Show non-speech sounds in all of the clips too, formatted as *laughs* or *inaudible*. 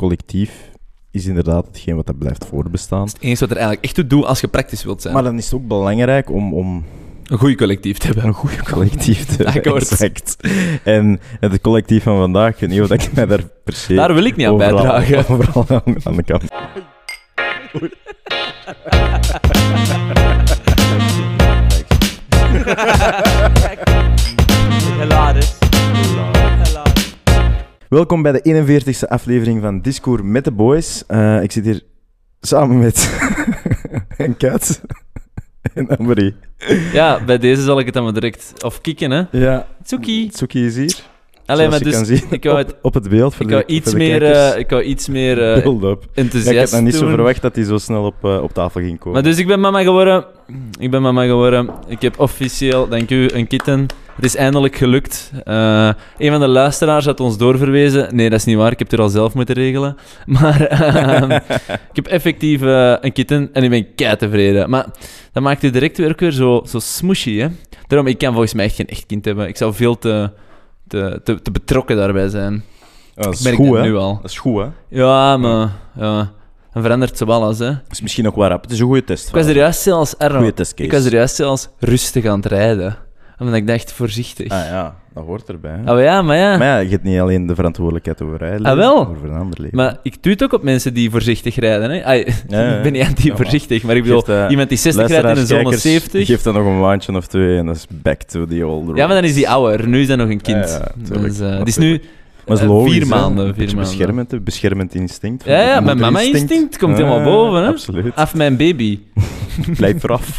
collectief is inderdaad hetgeen wat dat blijft voortbestaan. Het enige wat er eigenlijk echt toe doet als je praktisch wilt zijn. Maar dan is het ook belangrijk om, om een goed collectief te hebben. een goed collectief te *laughs* hebben. Akkoord. Exact. En het collectief van vandaag, ik weet niet of ik mij daar per se Daar wil ik niet aan overal, bijdragen. *laughs* overal aan, aan de kant. Hilarisch. *laughs* Welkom bij de 41ste aflevering van Discours met de Boys. Eh, ik zit hier samen met *laughs* een kat *laughs* en Annemarie. Ja, bij deze zal ik het dan maar direct of kicken, hè. Ja, Tsuki. Tsuki is hier. Alleen maar dus, kan zien ik wou, het, op, op het beeld voor ik de, wou iets voor de meer, kijkers. eh, ik wou iets meer eh, Build up. Ja, enthousiast ik had niet zo verwacht dat hij zo snel op, eh, op tafel ging komen. Maar dus ik ben mama geworden. Ik ben mama geworden. Ik heb officieel, dank u, een kitten. Het is eindelijk gelukt. Eh, een van de luisteraars had ons doorverwezen. Nee, dat is niet waar. Ik heb het er al zelf moeten regelen. *laughs* Maar ehm, ik heb effectief eh, een kitten en ik ben kei tevreden. Maar dat maakt het direct weer ook weer zo, zo smushy, hè. Daarom, ik kan volgens mij echt geen echt kind hebben. Ik zou veel te, te, te, te betrokken daarbij zijn. Ja, dat Ik is merk goed, dat hè? nu al. Dat is goed, hè? Ja, maar... Ja, dan verandert ze wel eens, hè. Dat is misschien nog wel rap. Het is een goede test. Ik was er juist zelfs... Arno, ik was er juist zelfs rustig aan het rijden. Omdat ik dacht, voorzichtig. Ah ja, dat hoort erbij. hè. Oh ja, maar ja. Maar ja, je hebt niet alleen de verantwoordelijkheid over rijden, Ah, wel. over een ander leven. Maar ik doe het ook op mensen die voorzichtig rijden. Hè. Ai, Ja, ja. *laughs* ik ben niet anti-voorzichtig, maar ik bedoel, Geeft, eh, iemand die 60 rijdt in een zone Luisteraars, 70. Geef dan nog een maandje of twee en dat is back to the old Ja, maar dan is die ouder. Nu is dat nog een kind. Ja, ja, tuurlijk. dus, die is nu Maar is eh, logisch, vier maanden. Een Vier maanden. beschermend, instinct. Ja, ja, mijn mama-instinct komt helemaal boven. Hè. Absoluut. Af mijn baby. *laughs* Blijf eraf. *laughs*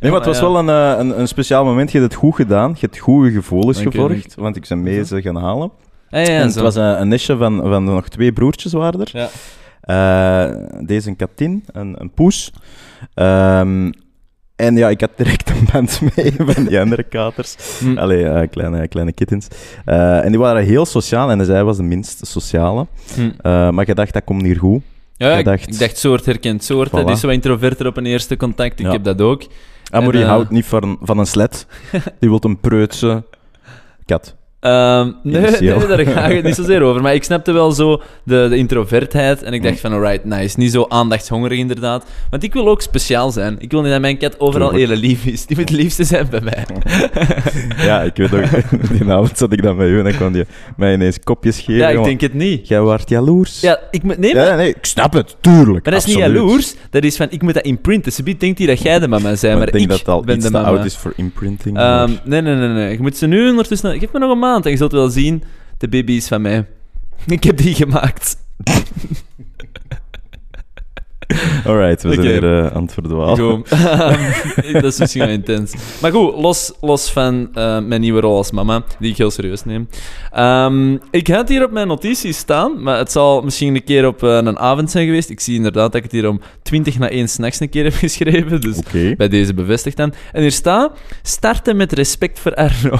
Nee, maar het was wel een, eh, een, een speciaal moment. Je hebt het goed gedaan. Je hebt goede gevoelens gevolgd. Want ik ben mee ze gaan halen. Ja, en het zo. was een, een nestje van, van nog twee broertjes waren er. Ja. Eh, deze een katin, een, een poes. Ehm, en ja, ik had direct een band *laughs* mee van die andere katers. Hm. Allee, eh, kleine, kleine kittens. Eh, en die waren heel sociaal en zij was de minst sociale. Hm. Eh, maar je dacht, dat komt hier goed. Ja, ik, dacht- ik dacht soort herkent soort. Voilà. Die is zo introverter op een eerste contact. Ik Ja. heb dat ook. Amory eh, houdt niet van, van een slet. *laughs* Die wil een preutse kat. Ehm, nee, nee, daar ga ik het niet zozeer over. Maar ik snapte wel zo de, de introvertheid. En ik dacht van, alright, nice. Niet zo aandachtshongerig inderdaad. Want ik wil ook speciaal zijn. Ik wil niet dat mijn kat overal Tuurlijk. hele lief is. Die moet het liefste zijn bij mij. *laughs* Ja, ik weet ook. *laughs* Die avond zat ik dan bij u en dan kwam die mij ineens kopjes geven. Ja, ik denk het niet. Jij waart jaloers. Ja, ik moet... Nee, maar... Ja, nee, ik snap het. Tuurlijk. Maar dat is niet jaloers, dat is van, ik moet dat imprinten. Ze denkt hij dat jij de mama bent, Maar maar ik denk ik dat het al ben iets de mama. oud is voor imprinting. Ehm, nee, nee, nee, nee. Je moet ze nu ondertussen... Geef me nog een maand en je zult wel zien, de baby is van mij. Ik heb die gemaakt. *laughs* Alright, we zijn weer eh, aan het verdwalen. *laughs* *laughs* Dat is misschien wel intens. Maar goed, los, los van eh, mijn nieuwe rol als mama, die ik heel serieus neem. Ehm, ik had het hier op mijn notities staan, maar het zal misschien een keer op eh, een avond zijn geweest. Ik zie inderdaad dat ik het hier om 20 na 1 s'nachts een keer heb geschreven, dus bij deze bevestigd dan. En hier staat, starten met respect voor Arno.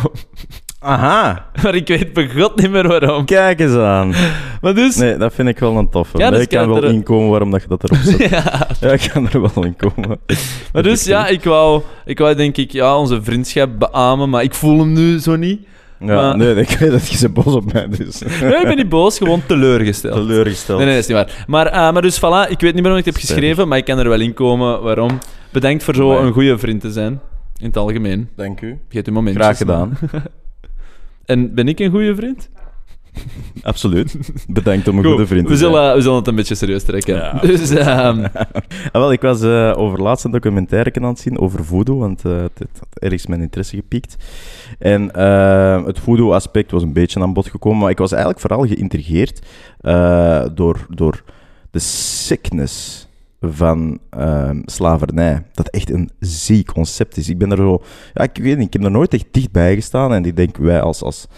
Aha, maar ik weet begot niet meer waarom. kijk eens aan. Maar dus... Nee, dat vind ik wel een toffe. Ja, Nee, dus ik kan kan wel er- inkomen waarom dat je dat erop zet. *laughs* ja, ja, ik kan er wel in komen. *laughs* Maar dus ja, ik wou, ik wou denk ik ja, onze vriendschap beamen, maar ik voel hem nu zo niet. Ja, Maar- nee, ik weet dat je ze boos op mij dus. *laughs* Nee, ik ben niet boos, gewoon teleurgesteld. Teleurgesteld. Nee, nee, dat is niet waar. Maar, eh, maar dus voilà, ik weet niet meer wat ik heb geschreven, maar ik kan er wel in komen. Waarom? Bedankt voor zo een goede vriend te zijn. In het algemeen. Dank u. Je hebt uw momentjes. Graag gedaan. En ben ik een goede vriend? *laughs* Absoluut. Bedankt om een Goed, goede vriend te we zijn. zullen, we zullen het een beetje serieus trekken. Ja, *laughs* dus ehm, *laughs* Ah, wel, ik was eh, over laatst een documentaire aan het zien over voodoo, want eh, het, het had ergens mijn interesse gepiekt. En eh, het voodoo-aspect was een beetje aan bod gekomen, maar ik was eigenlijk vooral geïntrigeerd door, door de sickness van ehm, slavernij. Dat echt een ziek concept is. Ik ben er zo... Ja, ik weet niet, ik heb er nooit echt dichtbij gestaan en ik denk, wij als... als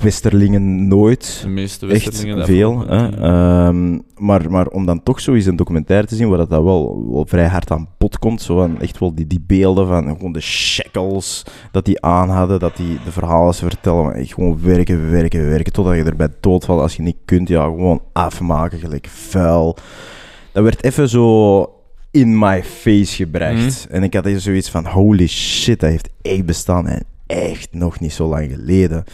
Westerlingen nooit de meeste echt Westerlingen dat veel. Hè? Ehm, maar, maar om dan toch zo eens een documentaire te zien waar dat, dat wel, wel vrij hard aan bod komt, zo van echt wel die, die beelden van gewoon de shackles dat die aan hadden, dat die de verhalen ze vertellen, maar echt gewoon werken, werken, werken, totdat je erbij doodvalt. Als je niet kunt, ja, gewoon afmaken, gelijk vuil. Dat werd even zo in my face gebracht. En ik had hier zoiets van, holy shit, dat heeft echt bestaan. En echt nog niet zo lang geleden.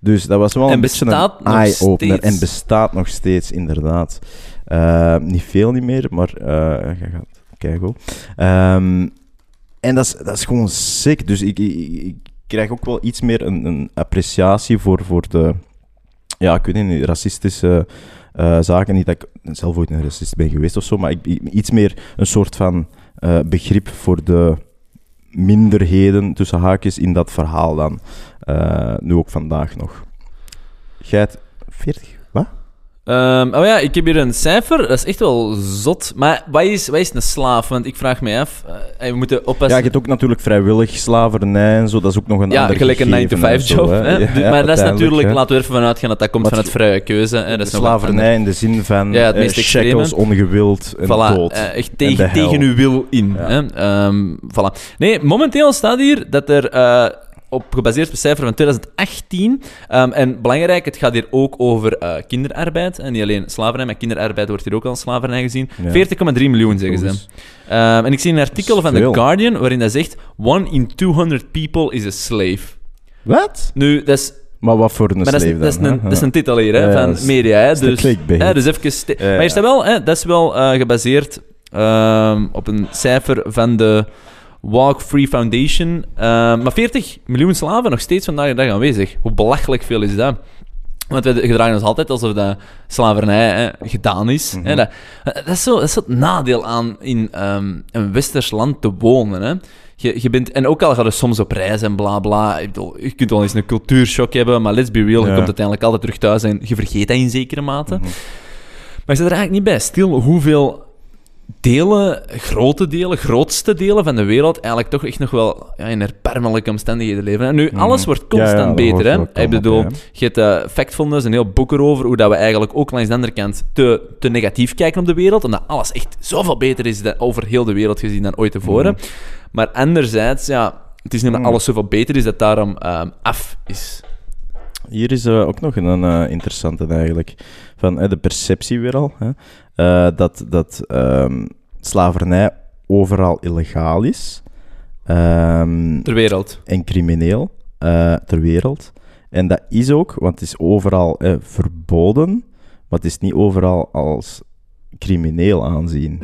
Dus dat was wel En een beetje een eye-opener. En bestaat nog steeds, inderdaad. Eh, niet veel niet meer, maar eh je gaat kijken. Ehm en dat is, dat is gewoon sick. Dus ik, ik, ik krijg ook wel iets meer een, een appreciatie voor, voor de, ja, ik weet niet, racistische eh, zaken. Niet dat ik zelf ooit een racist ben geweest of zo, maar ik, iets meer een soort van eh, begrip voor de minderheden tussen haakjes in dat verhaal dan. Eh, nu ook vandaag nog. Jij hebt 40? Ehm, oh ja, ik heb hier een cijfer. Dat is echt wel zot. Maar wat is, wat is een slaaf? Want ik vraag me af. eh, we moeten Ja, oppassen. je hebt ook natuurlijk vrijwillig slavernij en zo. Dat is ook nog een Ja, ander gelijk een gegeven en 9-to-5 zo, job. hè. Hè? Ja, Dus- *laughs* ja, maar dat is natuurlijk, hè. laten we ervan uitgaan dat dat komt Wat- vanuit vrije keuze. Hè? Dat is slavernij in de zin van Ja, het eh, meest shackles, ongewild en Voilà, dood. eh, echt tegen, tegen uw wil in. Ja. Hè? Ehm, voilà. Nee, momenteel staat hier dat er, op, gebaseerd op cijfer van 2018, ehm, en belangrijk, het gaat hier ook over eh, kinderarbeid. En niet alleen slavernij, maar kinderarbeid wordt hier ook als slavernij gezien. Ja. 40,3 miljoen, zeggen ze. Ehm, en ik zie een artikel van The. Guardian waarin dat zegt: One in 200 people is a slave. Wat? Nu, dat is Maar wat voor een maar dat is, slave dat, is een, hè? dat is een titel hier, hè, Ja, van media. Hè, dus, hè, dus even... sti- Ja, maar hier staat wel, hè, dat is wel eh, gebaseerd ehm, op een cijfer van de Walk Free Foundation. Ehm, maar 40 miljoen slaven nog steeds vandaag de dag aanwezig. Hoe belachelijk veel is dat? Want we gedragen ons altijd alsof dat slavernij hè, gedaan is. Mhm. hè, dat, dat, is zo, dat is het nadeel aan in ehm, een westers land te wonen. Hè. Je, je bent, en ook al gaat je soms op reis en bla bla. Je kunt wel eens een cultuurshock hebben, maar let's be real, je komt uiteindelijk altijd terug thuis en je vergeet dat in zekere mate. Mhm. Maar je zit er eigenlijk niet bij stil hoeveel delen, grote delen, grootste delen van de wereld eigenlijk toch echt nog wel ja, in erbarmelijke omstandigheden leven. En nu, Mhm. alles wordt constant ja, beter. Hè? Ik bedoel, je hebt uh, Factfulness, een heel boek erover, hoe dat we eigenlijk ook langs de andere kant te, te negatief kijken op de wereld, en dat alles echt zoveel beter is dan, over heel de wereld gezien dan ooit tevoren. Mhm. Maar anderzijds, ja, het is niet dat Mhm. alles zoveel beter is, dat daarom ehm, af is. Hier is eh, ook nog een eh, interessante eigenlijk. Van de perceptie weer al. Hè? Eh, dat dat ehm, slavernij overal illegaal is. Ehm, Ter wereld. en crimineel eh, ter wereld. En dat is ook, want het is overal eh, verboden, maar het is niet overal als crimineel aanzien.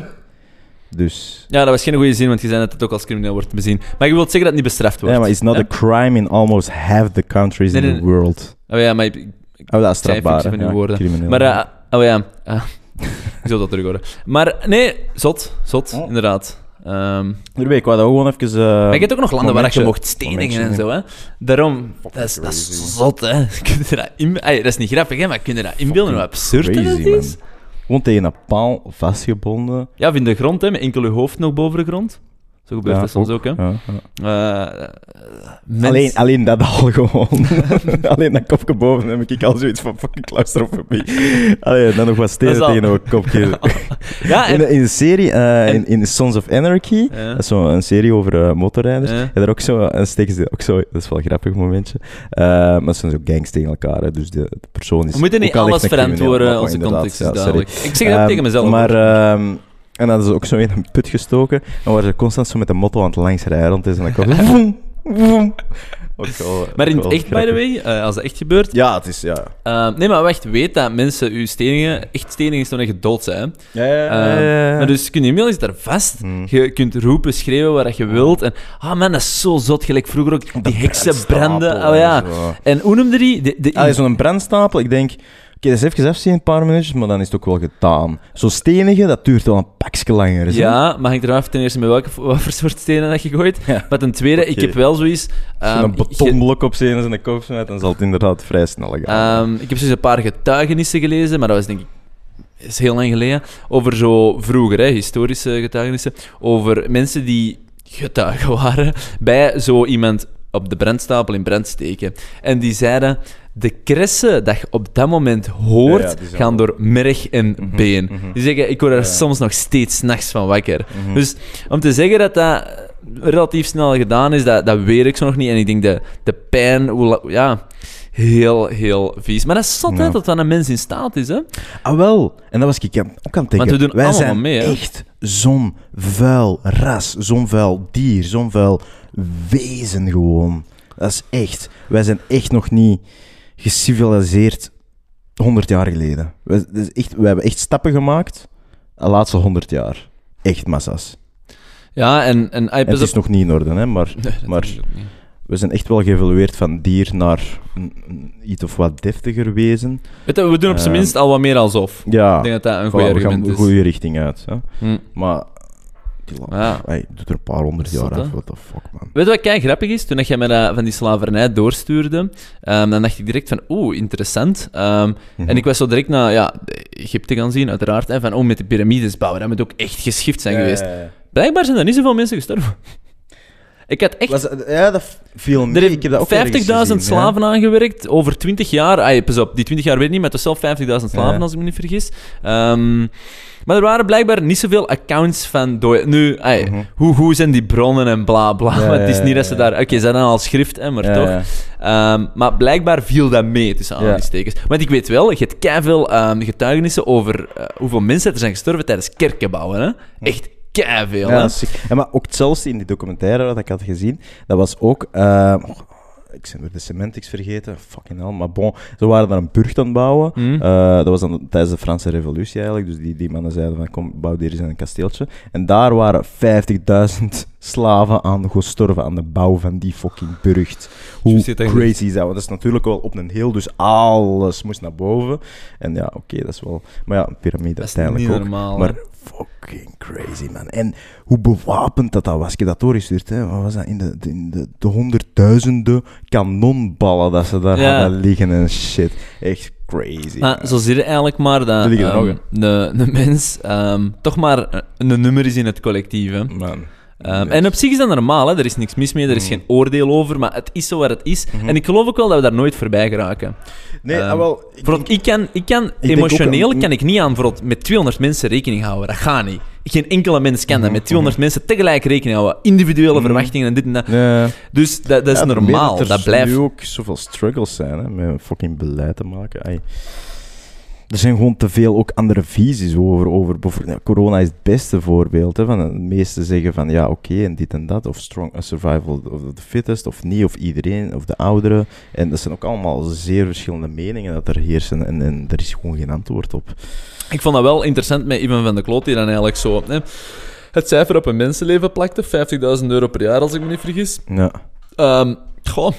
Dus... Ja, dat was geen goede zin, want je zei dat het ook als crimineel wordt bezien. Maar je wilt zeggen dat het niet bestraft wordt. Ja, maar it's not hè? a crime in almost half the countries Nee, in the world. Oh ja, maar ik- Oh, dat is strafbaar. Ja, woorden. crimineel. Maar, eh, oh ja, ah, *laughs* ik zal dat terug horen. Maar nee, zot, zot, Oh. inderdaad. Weet ik wat, gewoon even... eh, maar je hebt ook nog landen waar je mocht stenigen en zo, hè. Daarom, dat is, dat zot, hè. *laughs* Kun je dat, in, dat is niet grappig, hè, maar kun je dat inbeelden hoe absurd dat crazy, is? man. Gewoon tegen een paal vastgebonden. Ja, of in de grond, hè, met enkel je hoofd nog boven de grond. Zo gebeurt Ja, dat soms ook, hè. Ja, ja. Eh, Alleen, alleen dat al gewoon. *laughs* alleen dat kopje boven heb ik al zoiets van fucking claustrofobie. Alleen dan nog wat stenen al- tegen een kopje. *laughs* Ja, *laughs* in, en... in de serie, eh, en- in, in Sons of Anarchy, Ja. dat is zo een serie over eh, motorrijders. Ja. En daar ook zo, en steken ze ook zo, dat is wel een grappig momentje. Eh, maar het zijn zo gangs tegen elkaar, hè, dus de, de persoon is. We moeten niet alles een verantwoorden, onze context is duidelijk. Ik zeg dat Ehm, tegen mezelf. Maar, ook. ehm, en dan hadden ze ook zo in een put gestoken. En waren ze constant zo met de motto aan het langs rijden rond is. En dan kwam. *laughs* Ook wel- Maar in het echt, by the way, eh, als dat echt gebeurt... Ja, het is... Ja. eh, nee, maar wacht, weet dat mensen u stenigen... Echt stenigen is toen je dood zijn. Ja, ja, Eh, Maar dus kun je inmiddels daar vast. Hmm. Je kunt roepen, schreeuwen wat je wilt. En, ah man, dat is zo zot. Gelijk vroeger ook die heksen branden. Oh ja. En hoe noemde die? De, de, Ah, zo'n brandstapel, ik denk... Oké, dat is even afzien, een paar minuutjes, maar dan is het ook wel gedaan. Zo stenigen, dat duurt wel een pakje langer. hè. ja, maar hangt er af ten eerste met welke *laughs* wat voor soort stenen dat je gooit. Ja. Maar ten tweede, ik heb wel zoiets... Als ehm, een betonblok op zijn en zijn kop smijt, dan zal het inderdaad vrij snel gaan. ehm, ik heb dus een paar getuigenissen gelezen, maar dat was denk ik is heel lang geleden. Over zo vroeger, hè, historische getuigenissen. Over mensen die getuigen *laughs* waren bij zo iemand op de brandstapel in brand steken. En die zeiden, de kressen dat je op dat moment hoort, Ja, ja, gaan wel- door merg en Mhm, been. mhm. Die zeggen, ik word er Ja. soms nog steeds nachts van wakker. Mhm. Dus om te zeggen dat dat relatief snel gedaan is, dat, dat weet ik zo nog niet. En ik denk de, de pijn, hoe ja, heel, heel vies. Maar dat is zot, hè, dat dan een mens in staat is, hè. Ah, wel. En dat was ik ook aan het denken. Want we doen Wij allemaal zijn mee, hè. echt zo'n vuil ras, zo'n vuil dier, zo'n vuil wezen gewoon. Dat is echt. Wij zijn echt nog niet geciviliseerd 100 jaar geleden. Is echt, hebben echt stappen gemaakt de laatste 100 jaar. Echt massa's. Ja, en... en, het is op- nog niet in orde, hè, maar Nee, maar- we zijn echt wel geëvolueerd van dier naar een, een iets of wat deftiger wezen. Weet je, we doen op zijn Ehm, minst al wat meer alsof. Ja, Ik denk dat dat een voilà, goed we gaan de goede richting uit. Hè. Hm. Maar die Ja. doet er een paar honderd Zot, jaar af. What the fuck, man. Weet je wat kei grappig is? Toen dat jij mij dat van die slavernij doorstuurde, ehm, dan dacht ik direct van, oeh, interessant. Ehm, Mhm. En ik was zo direct naar ja, Egypte gaan zien, uiteraard. En van, oh, met de piramides bouwen, dat moet ook echt geschift zijn Ja, geweest. ja. Blijkbaar zijn er niet zoveel mensen gestorven. Ik had echt... Was, ja, dat viel mee. Er Ik heb dat ook heeft 50.000 ergens gezien, slaven aangewerkt over 20 jaar. Ah, pas op, die 20 jaar weet ik niet, maar het was zelf 50.000 slaven, Ja. als ik me niet vergis. Ehm, maar er waren blijkbaar niet zoveel accounts van... dood- Nu, ai, Mhm. hoe, hoe zijn die bronnen en bla bla. Ja, *laughs* het is niet dat ze daar... Oké, ze hadden al schrift, hè, maar toch. Ehm, maar blijkbaar viel dat mee, tussen aanhalingstekens. Want ik weet wel, je hebt keiveel um, getuigenissen over eh, hoeveel mensen er zijn gestorven tijdens kerkenbouwen. Hè? Echt keiveel, Ja, hè? dat is ziek. En maar ook hetzelfde in die documentaire wat ik had gezien, dat was ook... eh, oh, ik ben weer de semantics vergeten, fucking hell. Maar bon, ze waren daar een burcht aan het bouwen. Hm? Eh, dat was dan tijdens de Franse revolutie eigenlijk. Dus die, die mannen zeiden van, kom, bouw hier eens een kasteeltje. En daar waren 50.000 *laughs* slaven aan gestorven aan de bouw van die fucking burcht. Hoe dat crazy is dat? Want dat is natuurlijk wel op een heel, dus alles moest naar boven. En ja, oké, dat is wel... Maar ja, een piramide Dat is uiteindelijk niet ook. normaal, Maar. Fucking crazy, man. En hoe bewapend dat, dat was. Ik heb dat doorgestuurd, hè. Wat was dat? In de, de, in de, de honderdduizenden kanonballen dat ze daar Ja. hadden liggen en shit. Echt crazy. Maar zo zie je eigenlijk maar dat ehm, de, de mens ehm, toch maar een nummer is in het collectief. Hè? Man. Ehm. En op zich is dat normaal, hè? er is niks mis mee, er is Mhm. geen oordeel over, maar het is zo wat het is. Mhm. En ik geloof ook wel dat we daar nooit voorbij geraken. Nee, ah, wel... ik denk- ik kan, ik kan emotioneel kan ik niet aan met 200 mensen rekening houden. Dat gaat niet. Geen enkele mens kan dat. Mhm, Met 200 mensen tegelijk rekening houden. Individuele verwachtingen en dit en dat. Nee. Dus dat, dat is Ja, normaal. Dat, er blijft. nu ook zoveel struggles zijn, hè, met fucking beleid te maken. Ai. Er zijn gewoon te veel ook andere visies over. over ja, corona is het beste voorbeeld. Hè, van de meesten zeggen van ja, oké, en dit en dat. Of strong a survival of the fittest, of niet, of iedereen, of de ouderen. En dat zijn ook allemaal zeer verschillende meningen dat er heersen. En, en er is gewoon geen antwoord op. Ik vond dat wel interessant met Ivan van de Kloot, die dan eigenlijk zo hè, het cijfer op een mensenleven plakte. 50.000 euro per jaar, als ik me niet vergis. Ja. Ehm goh.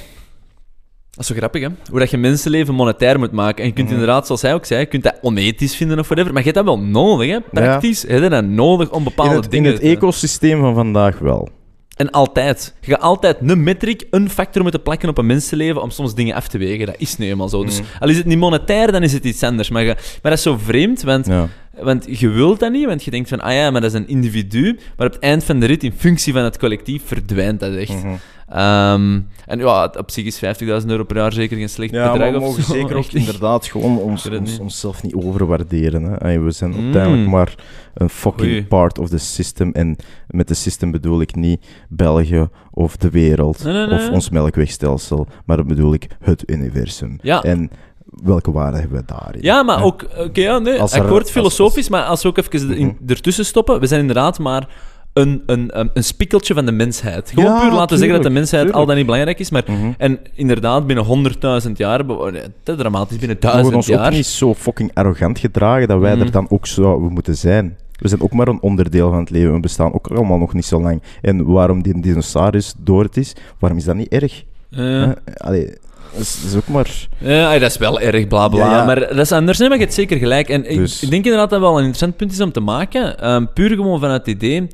Dat is zo grappig, hè? Hoe dat je mensenleven monetair moet maken. En je kunt Mhm. inderdaad, zoals hij ook zei, je kunt dat onethisch vinden of whatever. Maar je hebt dat wel nodig, hè? Praktisch heb je dat nodig om bepaalde In het, in dingen het te- ecosysteem van vandaag wel. En altijd. Je gaat altijd een metric, een factor moeten plakken op een mensenleven om soms dingen af te wegen. Dat is nu eenmaal zo. Dus Mhm. al is het niet monetair, dan is het iets anders. Maar, je, maar dat is zo vreemd, want, Ja. want je wilt dat niet. Want je denkt van, ah ja, maar dat is een individu. Maar op het eind van de rit, in functie van het collectief, verdwijnt dat echt. Mhm. Ehm, en ja, op zich is 50.000 euro per jaar zeker geen slecht Ja, bedrag. we of mogen zo. zeker ook inderdaad gewoon ons, ons, onszelf niet overwaarderen. Hè. We zijn Mm. uiteindelijk maar een fucking Oei. part of the system. En met de system bedoel ik niet België of de wereld Nee, nee, nee. of ons melkwegstelsel, maar dan bedoel ik het universum. Ja. En welke waarde hebben we daarin? Ja, maar ook, oké, ja, nee, akkoord als- filosofisch, maar als we ook even in- Mhm. ertussen stoppen, we zijn inderdaad maar een, een, een, een spikkeltje van de mensheid. Gewoon Ja, puur laten zeggen dat de tuurlijk, mensheid al dan niet belangrijk is, maar... Mhm. En inderdaad, binnen 100.000 jaar, oh, te dramatisch, binnen We moeten 1000 ons ook jaar... niet zo fucking arrogant gedragen dat wij Mhm. er dan ook zouden moeten zijn. We zijn ook maar een onderdeel van het leven. We bestaan ook allemaal nog niet zo lang. En waarom die dinosaurus door het is, waarom is dat niet erg? Allee, dat is, dat is ook maar... Ja, dat is wel erg, bla bla. Ja, ja. Maar dat is anders, nee, maar je hebt zeker gelijk. En ik- Dus- ik, denk inderdaad dat wel een interessant punt is om te maken. Ehm, puur gewoon vanuit het idee.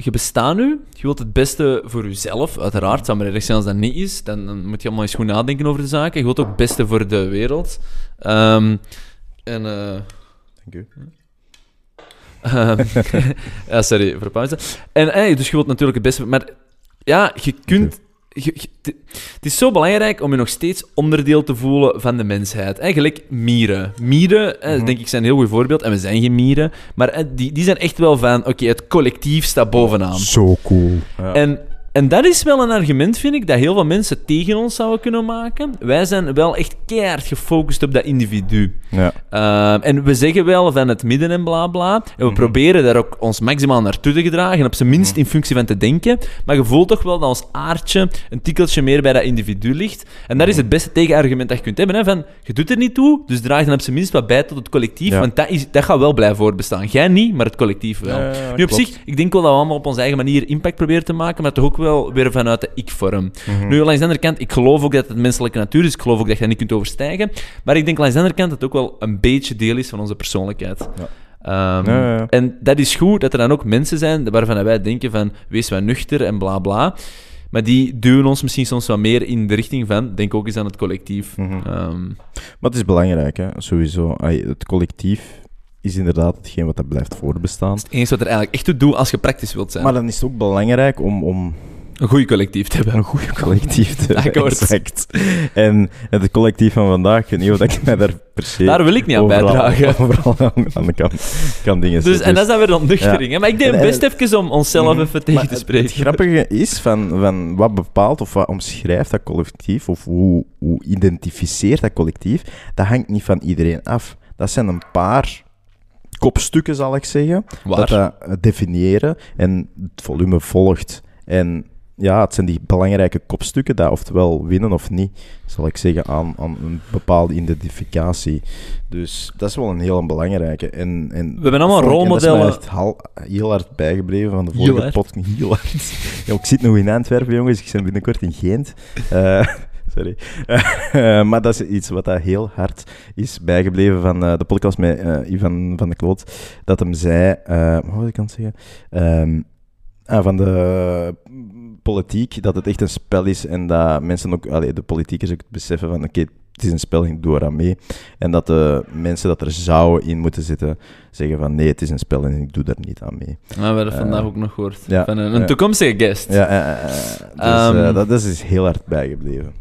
Je bestaat nu, je wilt het beste voor jezelf, uiteraard. Zou maar erg zijn als dat niet is. Dan, dan moet je allemaal eens goed nadenken over de zaken. Je wilt ook het beste voor de wereld. Ehm, en. eh, Dank u. *laughs* Ja, sorry voor pauze. En eh, dus je wilt natuurlijk het beste... Maar ja, je kunt... het is zo belangrijk om je nog steeds onderdeel te voelen van de mensheid. Eigenlijk mieren. Mieren, Mhm. denk ik, zijn een heel goed voorbeeld. En we zijn geen mieren. Maar die, die zijn echt wel van... Oké, het collectief staat bovenaan. Zo cool. Ja. En en dat is wel een argument, vind ik, dat heel veel mensen tegen ons zouden kunnen maken. Wij zijn wel echt keihard gefocust op dat individu. Ja. Ehm, en we zeggen wel van het midden en bla bla. En we Mhm. proberen daar ook ons maximaal naartoe te gedragen. Op zijn minst in functie van te denken. Maar je voelt toch wel dat ons aardje een tikkeltje meer bij dat individu ligt. En dat is het beste tegenargument dat je kunt hebben. Hè? Van, je doet er niet toe, dus draag dan op zijn minst wat bij tot het collectief. Ja. Want dat, is, dat gaat wel blijven voortbestaan. Jij niet, maar het collectief wel. Ja, nu op klopt. zich, ik denk wel dat we allemaal op onze eigen manier impact proberen te maken. Maar toch ook wel weer vanuit de ik-vorm. Mhm. Nu, langs de andere kant, ik geloof ook dat het menselijke natuur is. Ik geloof ook dat je dat niet kunt overstijgen. Maar ik denk langs de andere kant dat het ook wel een beetje deel is van onze persoonlijkheid. Ja. Ehm, Ja, ja, ja. En dat is goed dat er dan ook mensen zijn waarvan wij denken van wees wat nuchter en bla bla. Maar die duwen ons misschien soms wat meer in de richting van denk ook eens aan het collectief. Mhm. Ehm, Maar het is belangrijk, hè? sowieso. Het collectief is inderdaad hetgeen wat dat blijft voorbestaan. het enige wat er eigenlijk echt toe doet als je praktisch wilt zijn. Maar dan is het ook belangrijk om, om een goed collectief te hebben. een goed collectief te Akkoord. Exact. En het collectief van vandaag, ik weet niet of ik mij daar per se Daar wil ik niet aan overal- bijdragen. *laughs* Overal aan, de kant kan dingen Dus, en dat is dan weer ontnuchtering. Ja. Maar ik denk En- best even om onszelf Mhm. even tegen te het- spreken. Het, grappige is van, van wat bepaalt of wat omschrijft dat collectief, of hoe, hoe identificeert dat collectief, dat hangt niet van iedereen af. Dat zijn een paar kopstukken, zal ik zeggen, Waar? dat dat eh, definiëren en het volume volgt. En ja, het zijn die belangrijke kopstukken dat oftewel winnen of niet, zal ik zeggen, aan, aan een bepaalde identificatie. Dus dat is wel een heel belangrijke. En, en We hebben allemaal vond ik- en Dat rolmodellen. is mij echt hal- heel hard bijgebleven van de vorige podcast. *laughs* Heel hard. Ja, ik zit nog in Antwerpen, jongens. Ik ben binnenkort in Gent. Eh, *laughs* sorry. Eh, maar dat is iets wat dat heel hard is bijgebleven van eh, de podcast met eh, Ivan van de Kloot. Dat hem zei... eh hoe moet ik aan het zeggen? Ehm, ah, van de politiek, dat het echt een spel is en dat mensen ook... Allee, de politiekers ook beseffen van... Oké, het is een spel, ik doe eraan mee. En dat de mensen dat er zouden in moeten zitten zeggen van... Nee, het is een spel en ik doe daar niet aan mee. Maar we hebben dat Eh, vandaag ook nog gehoord. ja, van een, een ja. toekomstige guest. Ja, eh, eh, eh, dus, Ehm. eh, dat is dus heel hard bijgebleven.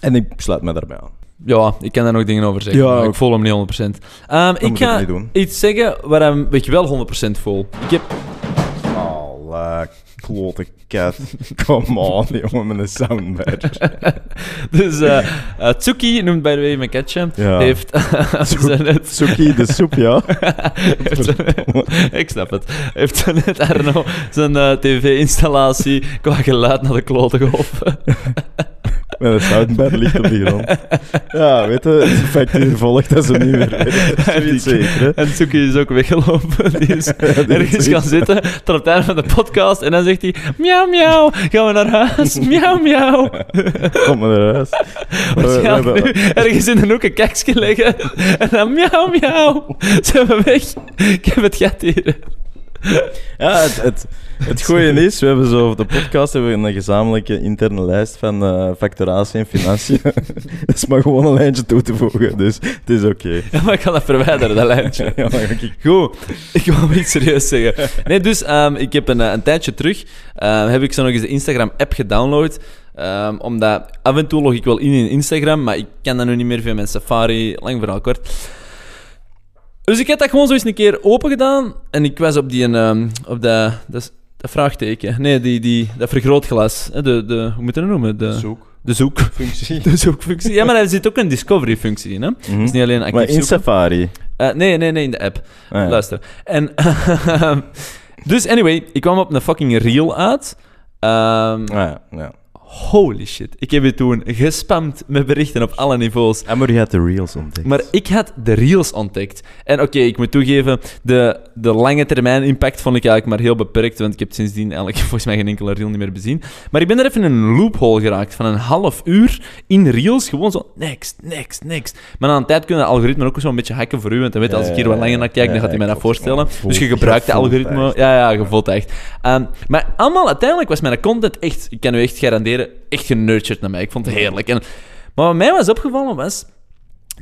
En ik sluit me daarbij aan. Ja, ik kan daar nog dingen over zeggen. Ja, maar ik voel hem niet 100%. Ehm, ik ga iets zeggen waar ik wel 100% voel. Ik heb... Alla, klote kat. *laughs* Come on, jongen, met een soundbar. *laughs* dus eh eh, Tsuki, noemt by the way mijn catje, Ja. *laughs* heeft... ze net- Suki, de soep, ja. ik snap het. Heeft net Arno zijn eh, tv-installatie qua geluid naar de klote geholpen. Met een ligt op de grond. Ja, weet je, het factuur volgt dat ze niet meer *laughs* weten. Is zoiets zeker, hè. En is ook weggelopen. Die is *laughs* die ergens gaan zitten tot op het einde van de podcast. En dan zegt hij: Miauw, miauw. Gaan we naar huis? *laughs* Miauw, miauw. Kom maar naar huis. Nu ergens in de hoek een kaksje leggen. En dan miauw, miauw. Zijn we weg? Ik heb het gat hier. *laughs* Ja, het, het, het goeie *laughs* is, we hebben zo op de podcast hebben we een gezamenlijke interne lijst van eh, facturatie en financiën. Dat is *laughs* maar gewoon een lijntje toe te voegen, dus het is oké. Ja, maar ik kan dat verwijderen, dat lijntje. Ja, maar ik- Goed, ik wil iets serieus zeggen. Nee, dus ehm, ik heb een, eh, een tijdje terug, ehm, heb ik zo nog eens de Instagram-app gedownload. Ehm, omdat af en toe log ik wel in in Instagram, maar ik kan dat nu niet meer via mijn Safari. Lang verhaal kort. Dus ik heb dat gewoon zo eens een keer open gedaan. En ik was op die, ehm, op de, dat, dat vraagteken. Nee, die, die, dat vergrootglas. hè, De, de, hoe moet je dat noemen? De, Zoek. de zoek. Functie. *laughs* De zoekfunctie. Ja, maar er zit ook een discovery-functie in. Hè? Mhm. Dus niet alleen actief Maar in zoeken. Safari. Eh, nee, nee, nee, in de app. Ah, ja. Luister. En, *laughs* dus anyway, ik kwam op een fucking reel uit. Ehm, Ah, ja, ja. Holy shit. Ik heb je toen gespamd met berichten op alle niveaus. En maar je had de reels ontdekt. Maar ik had de reels ontdekt. En oké, ik moet toegeven, de, de lange termijn impact vond ik eigenlijk maar heel beperkt, want ik heb sindsdien eigenlijk *laughs* volgens mij geen enkele reel niet meer bezien. Maar ik ben er even in een loophole geraakt van een half uur in reels, gewoon zo next, next, next. Maar na een tijd kunnen de algoritmen ook zo'n beetje hacken voor u, want dan weet als ik hier wat langer naar kijk, dan gaat hij mij dat voorstellen. Dus je gebruikt de algoritme. Ja, ja, je voelt echt. Ehm, maar allemaal, uiteindelijk was mijn content echt, ik kan u echt garanderen, echt genurtured naar mij. Ik vond het heerlijk. En, maar wat mij was opgevallen was,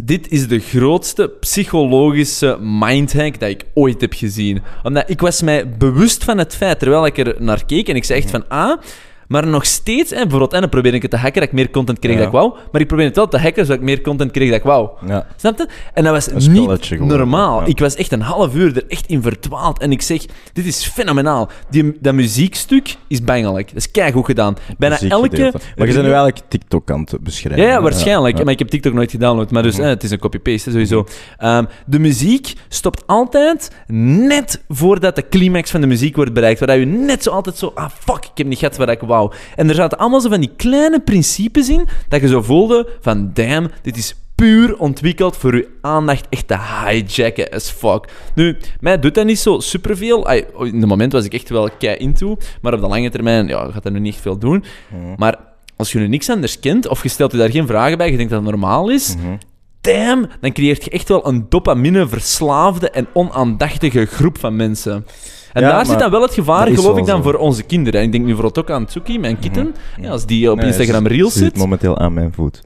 dit is de grootste psychologische mindhack dat ik ooit heb gezien. Omdat ik was mij bewust van het feit, terwijl ik er naar keek, en ik zei echt van, ah, Maar nog steeds, hè, bijvoorbeeld, en dan probeer ik het te hacken dat ik meer content kreeg Ja. dat ik wou. Maar ik probeer het wel te hacken zodat ik meer content kreeg dat ik wou. Ja. Snap je? En dat was Een niet normaal. ja. Ik was echt een half uur er echt in verdwaald. En ik zeg, dit is fenomenaal. Die, dat muziekstuk is bangelijk. Dat is keigoed gedaan. Bijna elke... Maar je bent nu eigenlijk TikTok aan het beschrijven. Ja, waarschijnlijk. Maar ik heb TikTok nooit gedownload. Maar dus, Mhm. eh, het is een copy-paste, sowieso. Ehm, de muziek stopt altijd net voordat de climax van de muziek wordt bereikt. Waar je net zo altijd zo... Ah, fuck, ik heb niet gehad wat ik wou. En er zaten allemaal zo van die kleine principes in, dat je zo voelde van... Damn, dit is puur ontwikkeld voor je aandacht echt te hijacken as fuck. Nu, mij doet dat niet zo superveel. Ai, In het moment was ik echt wel kei into. Maar op de lange termijn ja, gaat dat nu niet echt veel doen. Mhm. Maar als je nu niks anders kent, of je stelt je daar geen vragen bij, je denkt dat het normaal is, Mhm. damn, dan creëert je echt wel een dopamine-verslaafde en onaandachtige groep van mensen. En Ja, daar zit dan wel het gevaar, geloof ik, dan zo. voor onze kinderen. En ik denk nu vooral ook aan Tsuki, mijn kitten. Mhm. Ja, als die op Nee, Instagram Reels zit zit. momenteel aan mijn voet.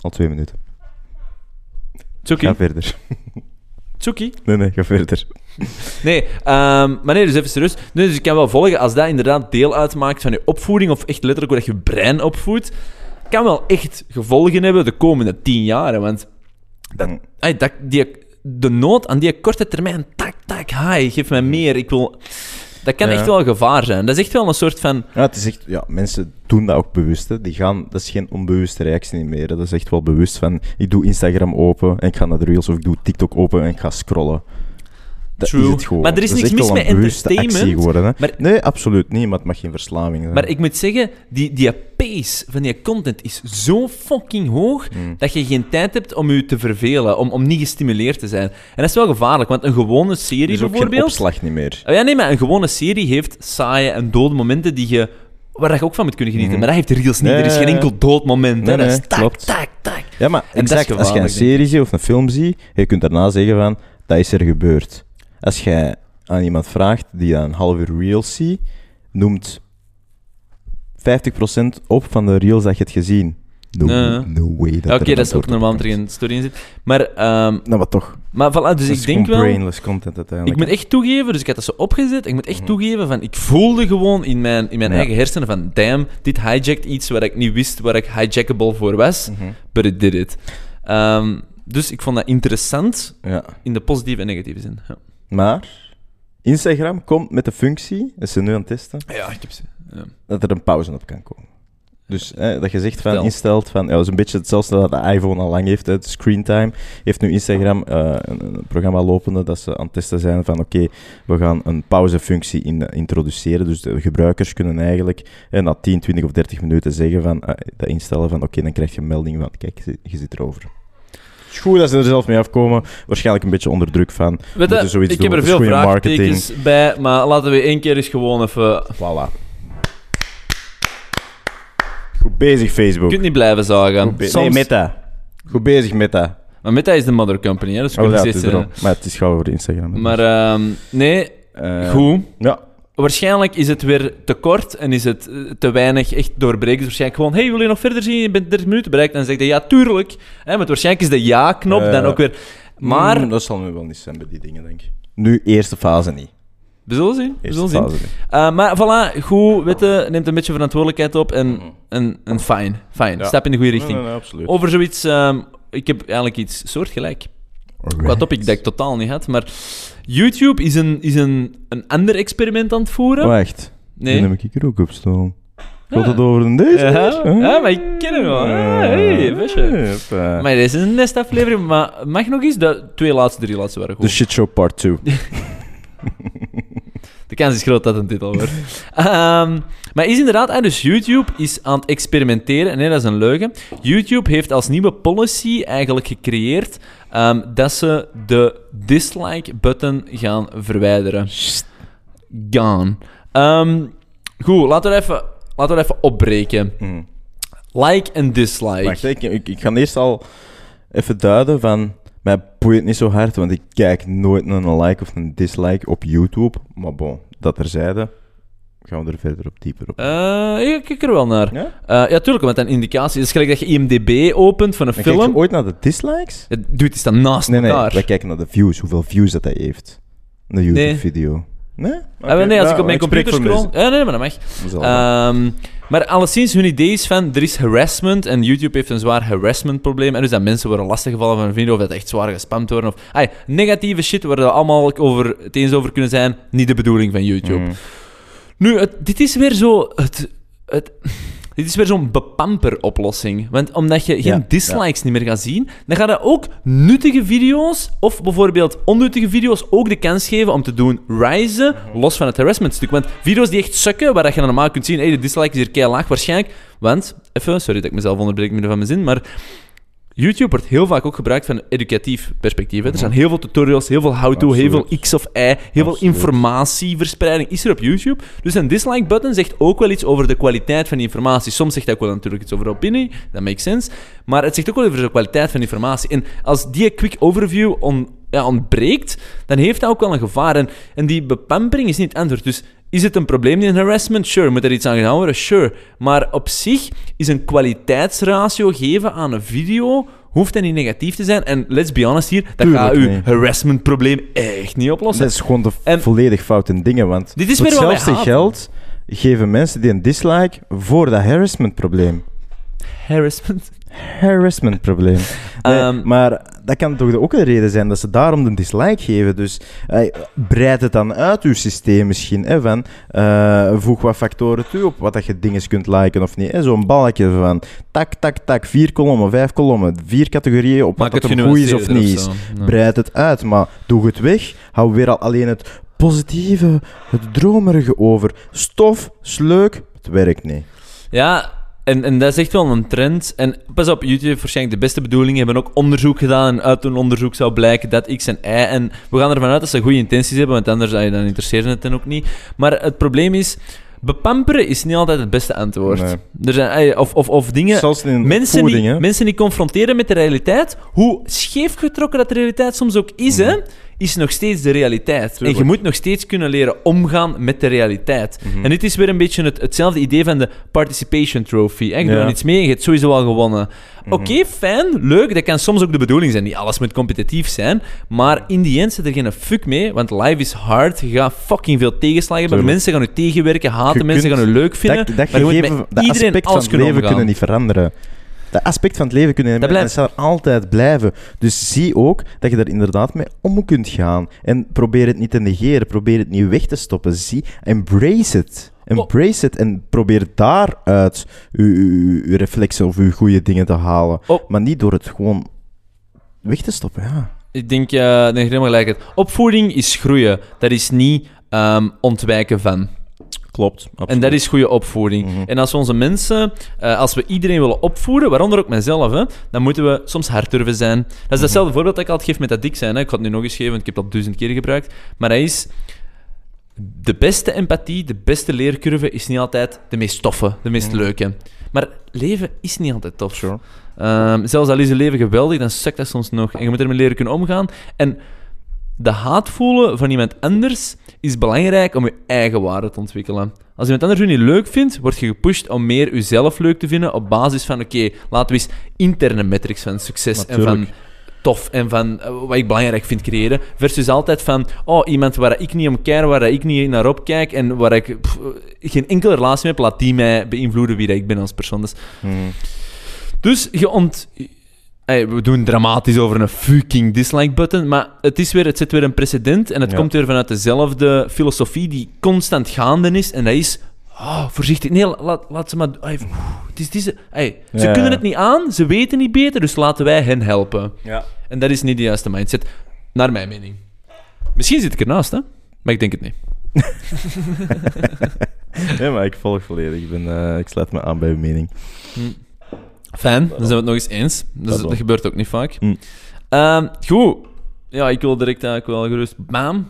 Al twee minuten. Tsuki, Ga verder. Tsuki. Nee, nee, ga verder. Nee, ehm, maar nee, dus even serieus. Nee, dus ik kan wel volgen, als dat inderdaad deel uitmaakt van je opvoeding, of echt letterlijk hoe dat je brein opvoedt, kan wel echt gevolgen hebben de komende tien jaren. Want dat, Mm. ai, dat, die, de nood aan die korte termijn, tak, tak, hi, geef mij meer. Ik wil... Dat kan Ja. echt wel gevaar zijn. Dat is echt wel een soort van... Ja, het is echt, ja, mensen doen dat ook bewust. Hè. Die gaan, dat is geen onbewuste reactie meer. hè. Dat is echt wel bewust van, ik doe Instagram open en ik ga naar de Reels, of ik doe TikTok open en ik ga scrollen. Dat True. is het gewoon. Maar er is Dat niks mis met entertainment, actie geworden. Hè. maar- Nee, absoluut niet, maar het mag geen verslaving zijn. Maar ik moet zeggen, die, die pace van die content is zo fucking hoog Mm. dat je geen tijd hebt om je te vervelen, om, om niet gestimuleerd te zijn. En dat is wel gevaarlijk, want een gewone er serie geen bijvoorbeeld... opslag niet meer. Oh ja, nee, maar een gewone serie heeft saaie en dode momenten die je, waar je ook van moet kunnen genieten. Mhm. Maar dat heeft Reels niet. Nee, er is geen enkel dood moment. Nee, hè. dat nee, is tak, klopt. tak, tak. Ja, maar exact, als je een serie ziet of een film ziet, je kunt daarna zeggen van, dat is er gebeurd. Als jij aan iemand vraagt die een half uur reels ziet, noemt 50% op van de reels dat je hebt gezien. No, Nee. no way. Oké, dat is ook normaal dat er geen story in zit. Maar, ehm, Nou, maar toch. maar voilà, dus dat ik is denk wel... brainless content uiteindelijk. Ik moet echt toegeven, dus ik had dat zo opgezet. Ik moet echt Mhm. toegeven van, ik voelde gewoon in mijn, in mijn Ja. eigen hersenen van, damn, dit hijjackt iets waar ik niet wist waar ik hijackable voor was, Mhm. but it did it. Ehm, dus ik vond dat interessant Ja. in de positieve en negatieve zin. Ja, Maar, Instagram komt met de functie, dat ze nu aan het testen, ja ik heb ze. Ja. dat er een pauze op kan komen. Dus hè, dat je zegt van, Vertel. instelt van, ja, dat is een beetje hetzelfde dat de iPhone al lang heeft, hè, het screentime. Heeft nu Instagram eh, een, een programma lopende dat ze aan het testen zijn van, oké, we gaan een pauzefunctie in, introduceren. Dus de gebruikers kunnen eigenlijk na 10, 20 of 30 minuten zeggen van, eh, dat instellen van, oké, dan krijg je een melding van, kijk, je zit erover. Goed dat ze er zelf mee afkomen. Waarschijnlijk een beetje onder druk van, Weet je, zoiets ik doen, heb er veel goede marketing. vraagtekens bij, maar laten we één keer eens gewoon even... voilà. Goed bezig, Je Facebook. kunt niet blijven zagen. Soms, Nee, Meta. Goed bezig, Meta. Maar Meta is de mother company, hè, dus je Oh, kunt ja, niet het is zeggen- erom. Maar het is gauw over Instagram. Maar ehm, nee, Eh, goed. Ja. Waarschijnlijk is het weer te kort en is het eh, te weinig echt doorbreken. Dus waarschijnlijk gewoon, hey, wil je nog verder zien? Je bent 30 minuten bereikt. En dan zeg je, ja, tuurlijk. Hè, want waarschijnlijk is de ja-knop Eh, dan ook weer... Maar, Mm, dat zal nu wel niet zijn bij die dingen, denk ik. Nu, eerste fase niet. we zullen zien. We zullen zien. Eh, maar voilà, goed, witte, neemt een beetje verantwoordelijkheid op en, en, en fijn. Fijn, Ja. stap in de goede richting. Nee, nee, nee, absoluut. Over zoiets, ehm, ik heb eigenlijk iets soortgelijk. Qua topic dat ik totaal niet had, maar YouTube is een, is een, een ander experiment aan het voeren. Wacht. Nee. Dan heb ik er ook op staan. Gaat het over een deze? Ja, maar ik ken hem wel. Ah, hey, visje. Maar dit is een nest aflevering, maar mag nog eens? De twee laatste, drie laatste waren goed. The Shit Show Part 2. *laughs* De kans is groot dat het een titel wordt. Ehm, maar is inderdaad, hè, dus YouTube is aan het experimenteren. Nee, dat is een leugen. YouTube heeft als nieuwe policy eigenlijk gecreëerd ehm, dat ze de dislike-button gaan verwijderen. Gone. Ehm, goed, laten we, even, laten we even opbreken. Hm. Like en dislike. Wacht, ik, ik, ik ga eerst al even duiden van... Mij boeit niet zo hard, want ik kijk nooit naar een like of een dislike op YouTube. Maar bon, dat terzijde. Gaan we er verder op dieper op. Eh, ik kijk er wel naar. ja? Eh, ja, tuurlijk, want een indicatie. Het is gelijk dat je IMDb opent van een Maar kijk film. je ooit naar de dislikes? Het doet is dan naast Nee, nee, elkaar. wij kijken naar de views, hoeveel views dat hij heeft. Een YouTube-video. Nee? Ah, wel, nee, als ik op mijn computer scroll... Ja, nee, maar dat mag. Ehm, maar alleszins, hun idee is van, er is harassment en YouTube heeft een zwaar harassment probleem. En dus dat mensen worden lastiggevallen van hun vrienden of dat echt zwaar gespamd worden. Of, ay, negatieve shit waar we allemaal over, het eens over kunnen zijn, niet de bedoeling van YouTube. Mm. Nu, het, dit is weer zo... Het, het, dit is weer zo'n bepamper-oplossing. Want omdat je geen Ja, dislikes niet meer gaat zien, dan ga je ook nuttige video's, of bijvoorbeeld onnuttige video's, ook de kans geven om te doen risen, Mhm. los van het harassment-stuk. Want video's die echt sukken, waar dat je dan normaal kunt zien, hey, de dislike is hier kei laag waarschijnlijk. Want, even, sorry dat ik mezelf onderbreek midden van mijn zin, maar YouTube wordt heel vaak ook gebruikt van een educatief perspectief. hè. Er zijn heel veel tutorials, heel veel how-to, heel veel. X of Y, heel veel informatieverspreiding is er op YouTube. Dus een dislike-button zegt ook wel iets over de kwaliteit van die informatie. Soms zegt dat ook wel natuurlijk iets over opinie, dat makes sense. Maar het zegt ook wel over de kwaliteit van informatie. En als die quick overview on, ja, ontbreekt, dan heeft dat ook wel een gevaar. En, en die bepampering is niet het antwoord. Dus is het een probleem in harassment? Sure. Moet er iets aan gedaan worden? Sure. Maar op zich is een kwaliteitsratio geven aan een video hoeft dat niet negatief te zijn. En let's be honest hier, dat gaat uw niet. harassment-probleem echt niet oplossen. Dat is gewoon de En- volledig foute dingen, want Dit is hetzelfde geld geven mensen die een dislike voor dat harassment-probleem. Harassment? Harassment-probleem. Nee, Ehm, maar dat kan toch ook een reden zijn dat ze daarom de dislike geven. Dus eh, breid het dan uit, uw systeem misschien. Hè, van, eh, voeg wat factoren toe op wat dat je dingen kunt liken of niet. hè. Zo'n balkje van tak, tak, tak, vier kolommen, vijf kolommen, vier categorieën op wat Maak dat het goed is of niet is. Ja. Breid het uit, maar doe het weg. Hou weer al alleen het positieve, het dromerige over. Stof is leuk, het werkt niet. Ja, en, en dat is echt wel een trend. En pas op, YouTube heeft waarschijnlijk de beste bedoelingen. hebben ook onderzoek gedaan. En uit een onderzoek zou blijken dat X en Y. En we gaan ervan uit dat ze goede intenties hebben, want anders dan interesseert het hen ook niet. Maar het probleem is, bepamperen is niet altijd het beste antwoord. Nee. Er zijn, ah, of, of, of dingen... Mensen voeding, die, hè. mensen die confronteren met de realiteit, hoe scheef getrokken dat de realiteit soms ook is, hè, is nog steeds de realiteit. En je moet nog steeds kunnen leren omgaan met de realiteit. Mhm. En dit is weer een beetje het, hetzelfde idee van de participation trophy. hè. Je doet Ja. aan iets mee en je hebt sowieso al gewonnen. Mhm. Oké, fijn, leuk, dat kan soms ook de bedoeling zijn. Niet alles moet competitief zijn, maar in die end zit er geen fuck mee, want life is hard. Je gaat fucking veel tegenslagen hebben. Mensen gaan je tegenwerken, haten, Je mensen gaan je leuk vinden. dat, dat gegeven, dat iedereen aspect van het leven omgaan. kunnen niet veranderen. Dat aspect van het leven kunnen Dat dat zal altijd blijven. Dus zie ook dat je er inderdaad mee om kunt gaan. En probeer het niet te negeren, probeer het niet weg te stoppen. Zie, embrace it. Embrace it en probeer daaruit uw, uw, uw reflexen of uw goede dingen te halen. Oh. Maar niet door het gewoon weg te stoppen, ja. Ik denk, uh, denk je helemaal gelijk. Opvoeding is groeien. Dat is niet ehm, ontwijken van. Klopt. En dat is goede opvoeding. Mhm. En als we onze mensen, eh, als we iedereen willen opvoeden, waaronder ook mijzelf, hè, dan moeten we soms hard durven zijn. Dat is hetzelfde voorbeeld dat ik altijd geef met dat dik zijn. Hè. Ik ga het nu nog eens geven, want ik heb dat duizend keer gebruikt. Maar dat is... De beste empathie, de beste leercurve is niet altijd de meest toffe, de meest Mhm. leuke. Maar leven is niet altijd tof. Sure. Ehm, zelfs al is je leven geweldig, dan sukt dat soms nog. En je moet ermee leren kunnen omgaan. En de haat voelen van iemand anders is belangrijk om je eigen waarde te ontwikkelen. Als iemand anders je niet leuk vindt, word je gepusht om meer jezelf leuk te vinden op basis van, oké, laten we eens interne metrics van succes en van tof en van eh, wat ik belangrijk vind creëren, versus altijd van, oh, iemand waar ik niet om keer, waar ik niet naar opkijk en waar ik pff, geen enkele relatie mee heb, laat die mij beïnvloeden wie dat ik ben als persoon. Dus Mhm. dus je ont... Ey, we doen dramatisch over een fucking dislike-button, maar het, is weer, het zet weer een precedent en het Ja. komt weer vanuit dezelfde filosofie die constant gaande is. En dat is... Oh, voorzichtig. Nee, la- laat, laat ze maar... het is deze, ey, ze kunnen het niet aan, ze weten niet beter, dus laten wij hen helpen. Ja. En dat is niet de juiste mindset, naar mijn mening. Misschien zit ik ernaast, hè? Maar ik denk het niet. *laughs* ja, maar ik volg volledig. Ik, ben, eh, ik sluit me aan bij uw mening. Fijn, dan zijn we het nog eens eens. Dus Dat gebeurt ook niet vaak. Hm. Ehm, goed. Ja, ik wil direct eigenlijk wel gerust... Bam.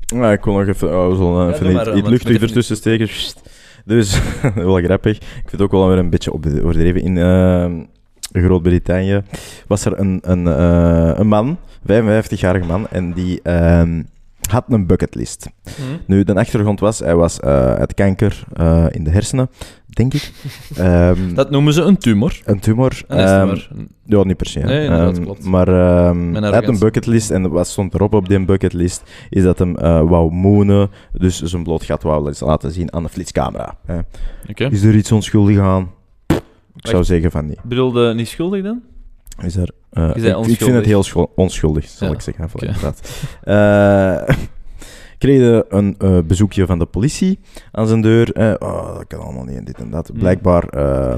Ja, ik wil nog even, oh, we zullen even maar, iets, luchtig ertussen steken. Dus, *laughs* wel grappig. Ik vind het ook wel weer een beetje overdreven. In ehm, Groot-Brittannië was er een, een, eh, een man, 55-jarige man, en die, ehm, had een bucketlist. Hm? Nu, de achtergrond was, hij was eh uit kanker eh, in de hersenen, denk ik. *laughs* Ehm, Dat noemen ze een tumor. een tumor. Een ehm, ja, niet per se. Nee, Ehm, klopt. Maar hij had een bucketlist en wat stond erop op die bucketlist is dat hem eh wou moenen, dus zijn bloot gat wou laten zien aan de flitscamera. hè. Is er iets onschuldig aan? Ik zou zeggen van niet. Bedoelde niet schuldig dan? Is er, eh, Is ik, ik vind het heel schul- onschuldig, zal Ja, ik zeggen. oké. inderdaad. Eh, *laughs* kregen een eh, bezoekje van de politie aan zijn deur. Eh, oh, dat kan allemaal niet en dit en dat. Hmm. Blijkbaar eh,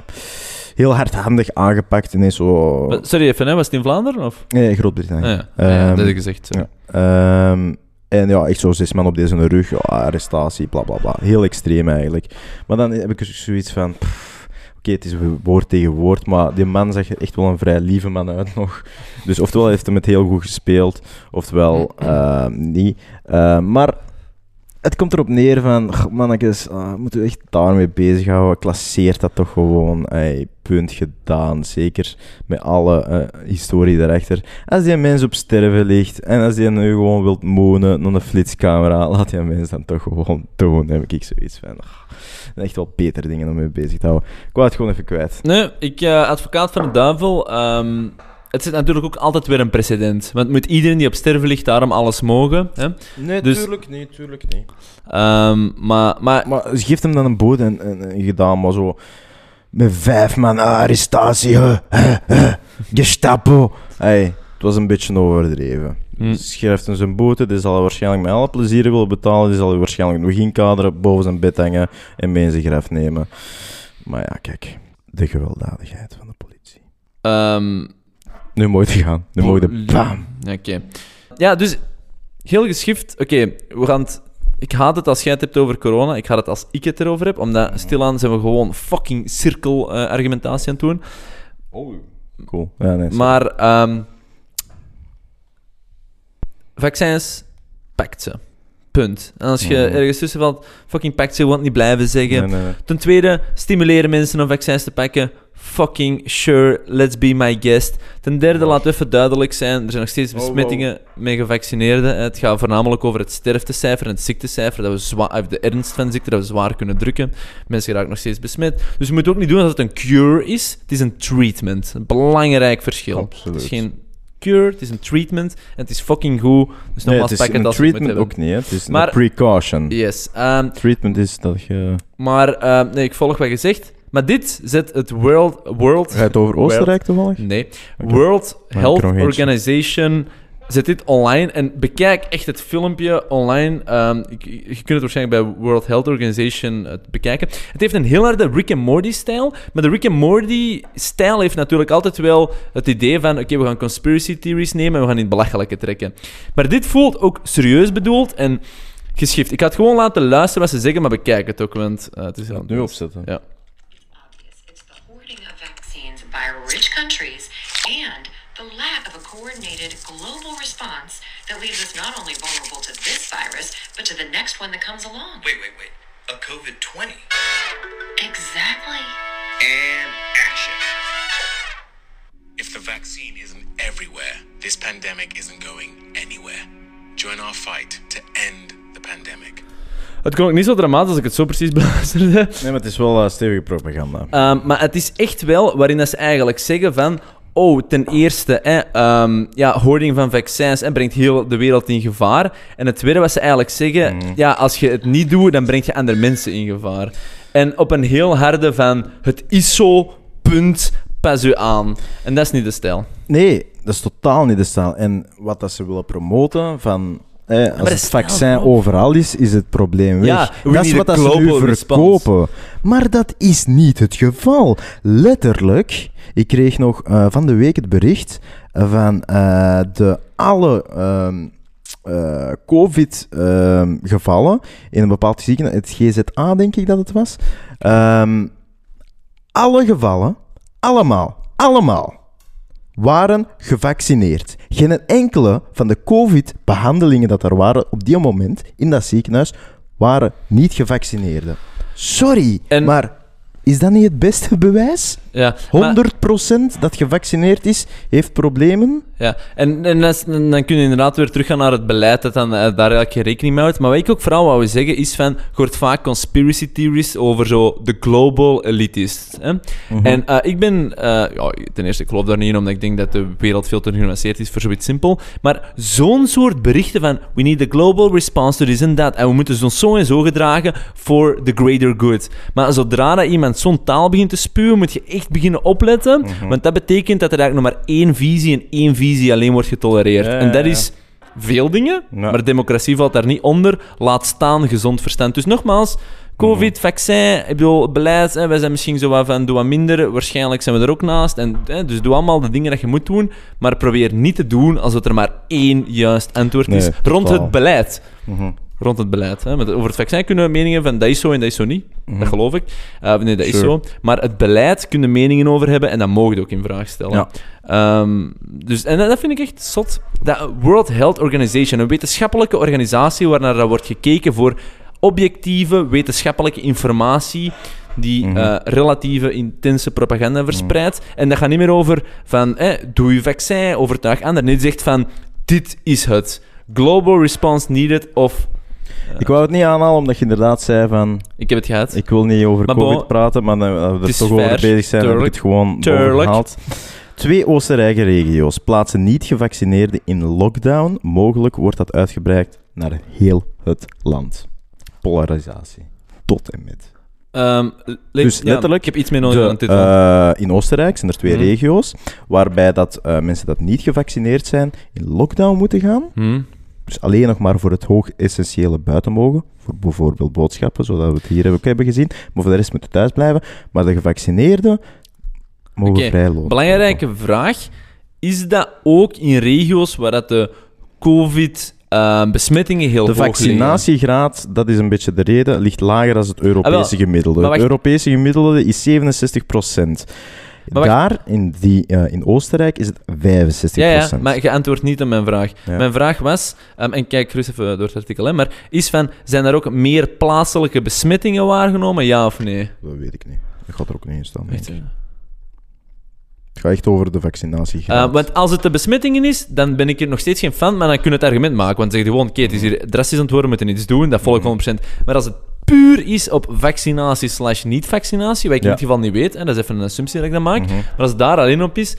heel hardhandig aangepakt. Ineens zo... Sorry even, hè? was het in Vlaanderen? Of? Nee, Groot-Brittannië. Ah, ja. Ah, ja, Ehm, dat heb ik gezegd. ja. Ehm, en ja, echt zo zes man op deze rug, ja, arrestatie, bla bla bla. Heel extreem eigenlijk. Maar dan heb ik zoiets van. pff, Oké, het is woord tegen woord, maar die man zag er echt wel een vrij lieve man uit nog. Dus oftewel heeft hij het heel goed gespeeld, oftewel ehm, niet. Ehm, maar het komt erop neer van, "Goh, mannetjes, ah, moeten we echt daarmee bezighouden? Klasseert dat toch gewoon? Punt gedaan, zeker met alle eh, historie daarachter. Als die mens op sterven ligt en als die nu gewoon wilt monen naar een flitscamera, laat die mens dan toch gewoon doen. Heb ik zoiets van, ah, echt wel betere dingen om mee bezig te houden. Ik wou het gewoon even kwijt. Nee, ik, eh, advocaat van de duivel. ehm, het zit natuurlijk ook altijd weer een precedent. Want moet iedereen die op sterven ligt daarom alles mogen. Hè? Nee, Dus- tuurlijk niet, tuurlijk niet. Ehm, maar, maar Maar ze geeft hem dan een boot en, en, en gedaan, maar zo... Met vijf man arrestatie, hè, hè, hè, gestapo. Hey, het was een beetje overdreven. Hm. Schrijft hem zijn boete, die zal hij waarschijnlijk met alle plezier willen betalen. Die zal hij waarschijnlijk nog inkaderen, boven zijn bed hangen en mee in zijn graf nemen. Maar ja, kijk, de gewelddadigheid van de politie. ehm, Nu mooi te gaan, nu mooi de bam. Oké. Ja, dus heel geschift. Oké, we gaan het. Ik haat het als jij het hebt over corona. Ik haat het als ik het erover heb. Omdat stilaan zijn we gewoon fucking cirkel-argumentatie aan het doen. Oh, cool. Ja, nee, Maar ehm vaccins, pakt ze. Punt. En als je Mhm. ergens tussen valt, fucking pakt ze, want niet blijven zeggen. Nee, nee, nee. Ten tweede, stimuleren mensen om vaccins te pakken. Fucking sure, let's be my guest. Ten derde, laat even duidelijk zijn, er zijn nog steeds Oh, wow. besmettingen met gevaccineerden. Het gaat voornamelijk over het sterftecijfer en het ziektecijfer, dat we zwaar, de ernst van de ziekte, dat we zwaar kunnen drukken. Mensen raken nog steeds besmet. Dus je moet ook niet doen dat het een cure is. Het is een treatment. Een belangrijk verschil. Absoluut. Het is geen cure, het is een treatment. En het is fucking goed. Dus Nee, nogmaals, het is moet treatment ook niet, hè. het is Maar- een precaution. Yes. ehm, Treatment is dat je... maar eh, nee, ik volg wat je zegt. Maar dit zet het World... world Ga je het over Oostenrijk toevallig? Nee. World Health. Organization zet dit online en bekijk echt het filmpje online. Ehm, je kunt het waarschijnlijk bij World Health Organization eh, bekijken. Het heeft een heel harde Rick and Morty-stijl. Maar de Rick and Morty-stijl heeft natuurlijk altijd wel het idee van... Oké, we gaan conspiracy theories nemen en we gaan in het belachelijke trekken. Maar dit voelt ook serieus bedoeld en geschift. Ik ga het gewoon laten luisteren wat ze zeggen, maar bekijk het ook, want eh, het is heel Nu opzetten. Ja. by rich countries and the lack of a coordinated global response that leaves us not only vulnerable to this virus, but to the next one that comes along. Wait, wait, wait. A COVID 20. Exactly. And action. If the vaccine isn't everywhere, this pandemic isn't going anywhere. Join our fight to end the pandemic. Het klonk niet zo dramatisch als ik het zo precies *laughs* beluisterde. Nee, maar het is wel eh, stevige propaganda. Ehm, maar het is echt wel waarin ze eigenlijk zeggen van... Oh, ten eerste, hè, ehm, ja, hoarding van vaccins en brengt heel de wereld in gevaar. En het tweede wat ze eigenlijk zeggen... Mhm. Ja, als je het niet doet, dan breng je andere mensen in gevaar. En op een heel harde van... Het is zo, punt, pas u aan. En dat is niet de stijl. Nee, dat is totaal niet de stijl. En wat dat ze willen promoten van... Eh, als het vaccin stijl, overal is, is het probleem weg. Ja, we dat is wat dat ze nu verkopen. Maar dat is niet het geval. Letterlijk, ik kreeg nog eh, van de week het bericht van eh, de alle ehm, eh, COVID-gevallen in een bepaald ziekenhuis, het GZA denk ik dat het was. Ehm, alle gevallen, allemaal, allemaal, waren gevaccineerd. Geen enkele van de COVID-behandelingen dat er waren op die moment in dat ziekenhuis waren niet gevaccineerden. Sorry, En- maar is dat niet het beste bewijs? Ja, maar- 100% dat gevaccineerd is, heeft problemen. Ja, en, en dan, kun je inderdaad weer teruggaan naar het beleid dat dan, eh, daar eigenlijk geen rekening mee houdt. Maar wat ik ook vooral wou zeggen is van, je hoort vaak conspiracy theories over zo de global elitists. Hè? En eh, ik ben, eh, ja, ten eerste, ik geloof daar niet in, omdat ik denk dat de wereld veel te genuanceerd is voor zoiets simpel. Maar zo'n soort berichten van, we need a global response to this and that. En we moeten ons zo en zo gedragen for the greater good. Maar zodra dat iemand zo'n taal begint te spuwen, moet je echt beginnen opletten. Want dat betekent dat er eigenlijk nog maar één visie en één visie alleen wordt getolereerd. Ja, en dat is veel dingen, Ja. maar democratie valt daar niet onder. Laat staan gezond verstand. Dus nogmaals, COVID, vaccin, ik bedoel, beleid, hè, wij zijn misschien zo wat van doe wat minder, waarschijnlijk zijn we er ook naast. En, hè, dus doe allemaal de dingen dat je moet doen, maar probeer niet te doen alsof er maar één juist antwoord is rond totaal. het beleid. Mhm. Rond het beleid. Hè. Met- over het vaccin kunnen we meningen van dat is zo en dat is zo niet. Dat geloof ik. Uh, nee, dat is zo. Maar het beleid kunnen meningen over hebben en dat mogen we ook in vraag stellen. Ja. Ehm, dus, en dat vind ik echt zot. Dat World Health Organization, een wetenschappelijke organisatie waarnaar er wordt gekeken voor objectieve wetenschappelijke informatie die Mhm. eh, relatieve intense propaganda verspreidt. En dat gaat niet meer over van, eh, doe je vaccin, overtuig anderen. Nee, het zegt van, dit is het. Global response needed of... Ik wou het niet aanhalen, omdat je inderdaad zei van... Ik heb het gehad. Ik wil niet over Maar COVID bon, praten, maar dan we er toch over bezig zijn, heb ik het gewoon overgehaald. Twee Oostenrijkse regio's plaatsen niet-gevaccineerden in lockdown. Mogelijk wordt dat uitgebreid naar heel het land. Polarisatie. Tot en met. Le- Dus ja, letterlijk, ik heb iets meer nodig De, aan titel. eh, in Oostenrijk zijn er twee Mhm. regio's waarbij dat, eh, mensen dat niet gevaccineerd zijn in lockdown moeten gaan. Hm? Dus alleen nog maar voor het hoog essentiële buiten mogen. Voor bijvoorbeeld boodschappen, zodat we het hier ook hebben gezien. Maar voor de rest moeten thuis blijven. Maar de gevaccineerden mogen Oké, vrij lopen. Belangrijke vraag. Is dat ook in regio's waar dat de COVID-besmettingen heel De hoog liggen? vaccinatiegraad, dat is een beetje de reden, ligt lager dan het Europese Ah, wel. gemiddelde. Het. Europese gemiddelde is 67 Maar wacht. Daar, in, die, eh, in Oostenrijk, is het 65 Ja, ja, maar je antwoordt niet op mijn vraag. Ja. Mijn vraag was, ehm, en kijk gerust even door het artikel, hè, maar is van, zijn er ook meer plaatselijke besmettingen waargenomen, ja of nee? Dat weet ik niet. Dat gaat er ook niet in staan. Echt, ik. Het gaat echt over de vaccinatiegraad. Uh, want als het de besmettingen is, dan ben ik er nog steeds geen fan, maar dan kun je het argument maken. Want dan zeg je gewoon, oké, het is hier drastisch aan het worden, we moeten iets doen, dat volg ik 100%. Maar als het puur is op vaccinatie slash niet-vaccinatie, wat ik in dit geval niet weet, hè, dat is even een assumptie dat ik dat maak, Mhm. maar als het daar alleen op is,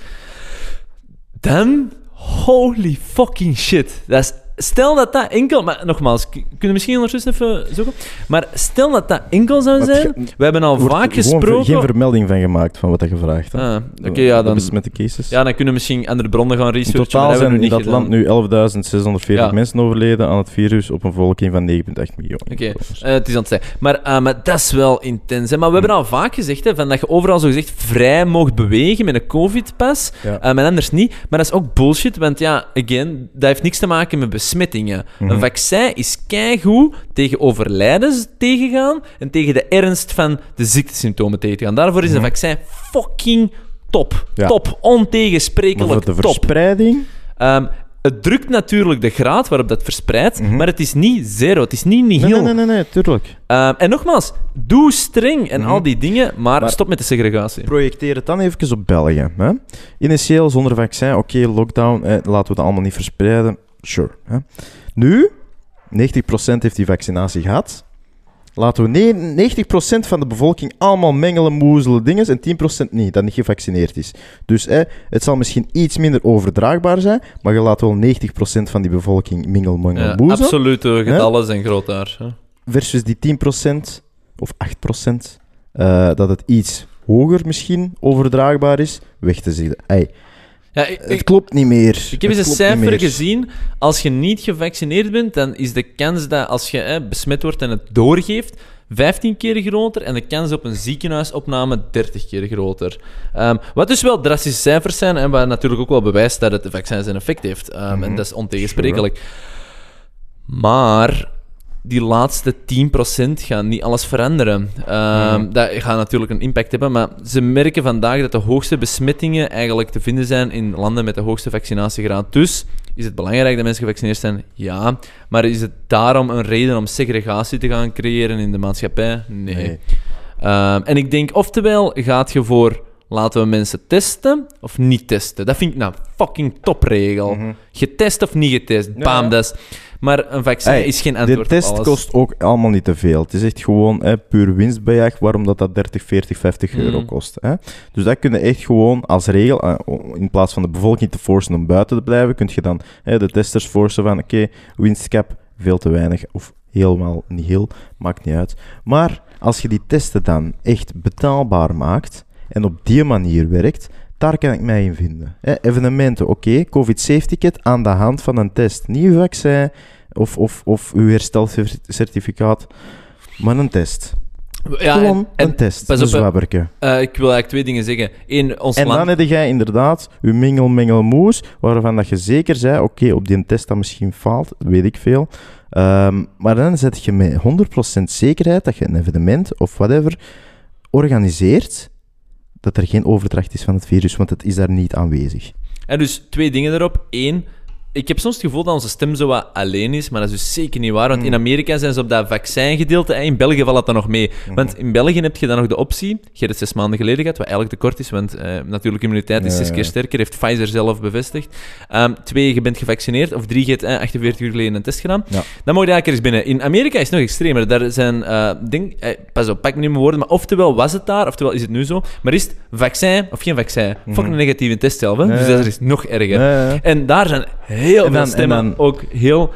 dan, holy fucking shit. Dat is, stel dat dat enkel, maar nogmaals, kunnen we misschien ondertussen even zoeken, maar stel dat dat enkel zou zijn, we hebben al wordt vaak gesproken... geen vermelding van gemaakt van wat je gevraagd hebt. Ah, Oké, ja, De dan, besmette cases. ja, dan kunnen we misschien andere bronnen gaan In researchen. totaal maar zijn hebben in dat land nu 11.640 Ja. mensen overleden aan het virus op een bevolking van 9,8 miljoen. Oké, eh, het is aan het zijn. Maar, eh, maar dat is wel intens. Hè? Maar we hebben al vaak gezegd hè, van dat je overal zo gezegd vrij mocht bewegen met een COVID-pas. Ja. eh, maar anders niet. Maar dat is ook bullshit, want ja, again, dat heeft niks te maken met besmettingen. Mhm. Een vaccin is keigoed tegen overlijdens tegengaan en tegen de ernst van de ziektesymptomen tegen te gaan. Daarvoor is een vaccin fucking top. Mhm. Ja. Top. Maar Ontegensprekelijk voor de top. verspreiding... Ehm, het drukt natuurlijk de graad waarop dat verspreidt, Mhm. maar het is niet zero. Het is niet nihil. nee, nee, nee, nee, tuurlijk. Ehm, en nogmaals, doe streng en Mhm. al die dingen, maar, Maar- stop met de segregatie. Projecteer het dan even op België. Hè? Initieel zonder vaccin, oké, lockdown, eh, laten we dat allemaal niet verspreiden. Sure. Hè? Nu, 90% heeft die vaccinatie gehad. Laten we ne- 90% van de bevolking allemaal mengelen, moezelen, dingen en 10% niet, dat niet gevaccineerd is. Dus eh, het zal misschien iets minder overdraagbaar zijn, maar je laat wel 90% van die bevolking mingel, mengel, Ja, moezelen. absolute getallen zijn groot daar. hè. versus die 10% of 8%, eh, dat het iets hoger misschien overdraagbaar is, weg te zeggen. Ey, Ja, ik, het klopt niet meer. ik heb eens een cijfer gezien. Als je niet gevaccineerd bent, dan is de kans dat als je hè, besmet wordt en het doorgeeft, 15 keer groter en de kans op een ziekenhuisopname 30 keer groter. Ehm, wat dus wel drastische cijfers zijn en wat natuurlijk ook wel bewijst dat het vaccin zijn effect heeft. Ehm, Mhm. En dat is ontegensprekelijk. Maar die laatste 10% gaan niet alles veranderen. Ehm, Mhm. Dat gaat natuurlijk een impact hebben, maar ze merken vandaag dat de hoogste besmettingen eigenlijk te vinden zijn in landen met de hoogste vaccinatiegraad. Dus is het belangrijk dat mensen gevaccineerd zijn? Ja. Maar is het daarom een reden om segregatie te gaan creëren in de maatschappij? Nee. Nee. Ehm, en ik denk, oftewel gaat je voor Laten we mensen testen of niet testen? Dat vind ik nou fucking topregel. Getest of niet getest? Bam, ja. dat is... Maar een vaccin Hey, is geen De antwoord op test alles. kost ook allemaal niet te veel. Het is echt gewoon hè, puur winstbejag, waarom dat, dat 30, 40, 50 euro kost. Hè. Dus dat kun je echt gewoon als regel, eh, in plaats van de bevolking te forcen om buiten te blijven, kun je dan hè, de testers forcen van oké, winstcap, veel te weinig, of helemaal niet heel, maakt niet uit. Maar als je die testen dan echt betaalbaar maakt en op die manier werkt, daar kan ik mij in vinden. Hè, evenementen, oké, COVID-safe-ticket aan de hand van een test. Niet uw vaccin of, of, of uw herstelcertificaat, maar een test. Ja, Gewoon en, en, een test, pas op, eh, ik wil eigenlijk twee dingen zeggen. Eén, ons En land... dan heb jij inderdaad uw mingel-mengel-moes, waarvan dat je zeker zei, oké, op die test dat misschien faalt, weet ik veel. Ehm, maar dan zet je met 100% zekerheid dat je een evenement of whatever organiseert, dat er geen overdracht is van het virus, want het is daar niet aanwezig. En dus twee dingen erop. Eén, ik heb soms het gevoel dat onze stem zo wat alleen is, maar dat is dus zeker niet waar. Want in Amerika zijn ze op dat vaccingedeelte en in België valt dat dan nog mee. Hmm. Want in België heb je dan nog de optie, je hebt het zes maanden geleden gehad, wat eigenlijk te kort is, want eh natuurlijke immuniteit is Ja, zes keer sterker, heeft Pfizer zelf bevestigd. Ehm, twee, je bent gevaccineerd, of drie, je hebt eh, 48 uur geleden een test gedaan. Ja. Dan mag je eigenlijk eens binnen. In Amerika is het nog extremer. Daar zijn, eh ding, eh, pas op, pak me niet mijn woorden, maar oftewel was het daar, oftewel is het nu zo. Maar is het vaccin of geen vaccin? Fuck een negatieve test zelf, hè? Mhm. Dus dat is nog erger. En daar zijn heel En dan- veel en stemmen dan- ook heel...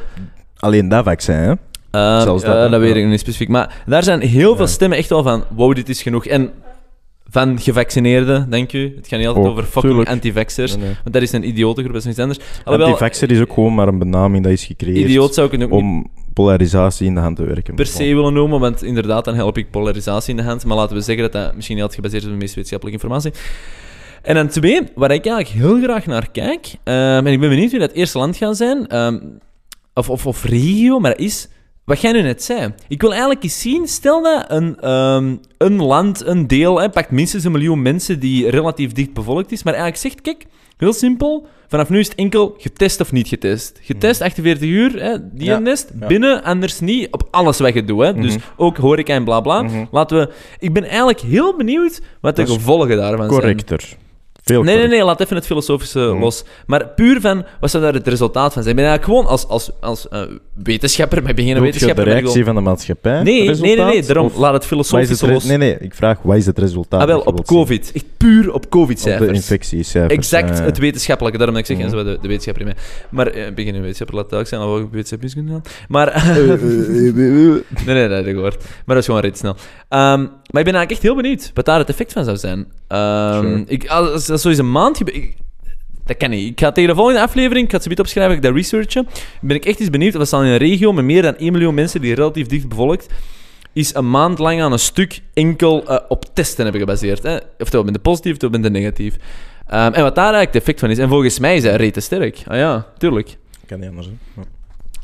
Alleen dat vaccin, hè? eh, Zelfs dat, eh, hè? dat weet ik niet specifiek. Maar daar zijn heel veel stemmen echt wel van... Wow, dit is genoeg. En van gevaccineerden, denk u. Het gaat niet altijd Oh, over fucking anti-vaxxers. Nee, nee. Want dat is een idiotengroep, dat is niets anders. Antivaxer is ook gewoon maar een benaming dat is gecreëerd idioot zou ik het ook niet om polarisatie in de hand te werken. per se willen noemen, want inderdaad, dan help ik polarisatie in de hand. Maar laten we zeggen dat dat misschien niet altijd gebaseerd is op de meest wetenschappelijke informatie. En dan twee, waar ik eigenlijk heel graag naar kijk, ehm, en ik ben benieuwd wie dat eerste land gaat zijn, ehm, of, of, of regio, maar dat is wat jij nu net zei. Ik wil eigenlijk eens zien, stel dat een, ehm, een land, een deel, hè, pakt minstens een miljoen mensen die relatief dicht bevolkt is, maar eigenlijk zegt, kijk, heel simpel, vanaf nu is het enkel getest of niet getest. Getest, 48 uur, hè, die Ja, een nest, ja. binnen, anders niet, op alles wat je doet. Hè. Dus Mhm. ook horeca en bla bla. Mhm. Laten we... Ik ben eigenlijk heel benieuwd wat de gevolgen daarvan zijn. Correcter. Veel Nee, nee, nee, laat even het filosofische Mhm. los. Maar puur van, wat zou daar het resultaat van zijn? Ik ben eigenlijk gewoon als, als, als eh, wetenschapper, maar ik ben geen wetenschapper. de reactie van de maatschappij? Nee, nee, nee, nee, daarom, Of laat het wat is filosofisch het re- los. Nee, nee, ik vraag, wat is het resultaat? Ah, wel, op zien? COVID. Echt puur op Op COVID-cijfers. de infectiecijfers. Exact, het wetenschappelijke. Daarom dat ik zeg, Mhm. en zo de, de wetenschapper in mij. Maar eh, ik ben geen wetenschapper, laat duidelijk zijn, al gaan. Maar... *laughs* nee, nee, dat heb ik gehoord. Maar dat is gewoon red snel. Ehm, maar ik ben eigenlijk echt heel benieuwd wat daar het effect van zou zijn. Ehm, Sure. ik, als dat een maand... gebe- ik- dat kan niet. Ik ga tegen de volgende aflevering, ik ga het zo niet opschrijven, ik ga dat researchen. Ben ik echt eens benieuwd, we staan in een regio met meer dan 1 miljoen mensen die relatief dicht bevolkt, is een maand lang aan een stuk enkel eh, op testen hebben gebaseerd. Hè? Oftewel met de positief, oftewel met de negatief. Ehm, en wat daar eigenlijk het effect van is. En volgens mij is dat rete sterk. Ah ja, tuurlijk. Kan niet anders, hè.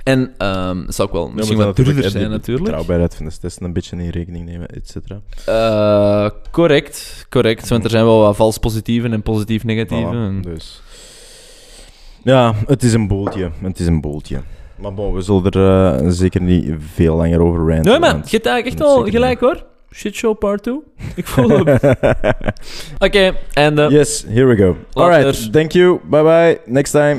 En ehm dat zou ook wel Ja, misschien wat duurder natuurlijk zijn, natuurlijk. betrouwbaarheid van de testen een beetje in rekening nemen, et cetera. Eh, correct, correct. Want er zijn wel wat vals positieven en positief negatieven. Voilà, dus. Ja, het is een boeltje. Het is een boeltje. Maar bon, we zullen er eh, zeker niet veel langer over ranten. Nee, maar want- je hebt eigenlijk echt wel gelijk hoor. Shitshow part 2. Ik voel hem. *laughs* Oké, en... yes, here we go. Alright, thank you. Bye bye. Next time.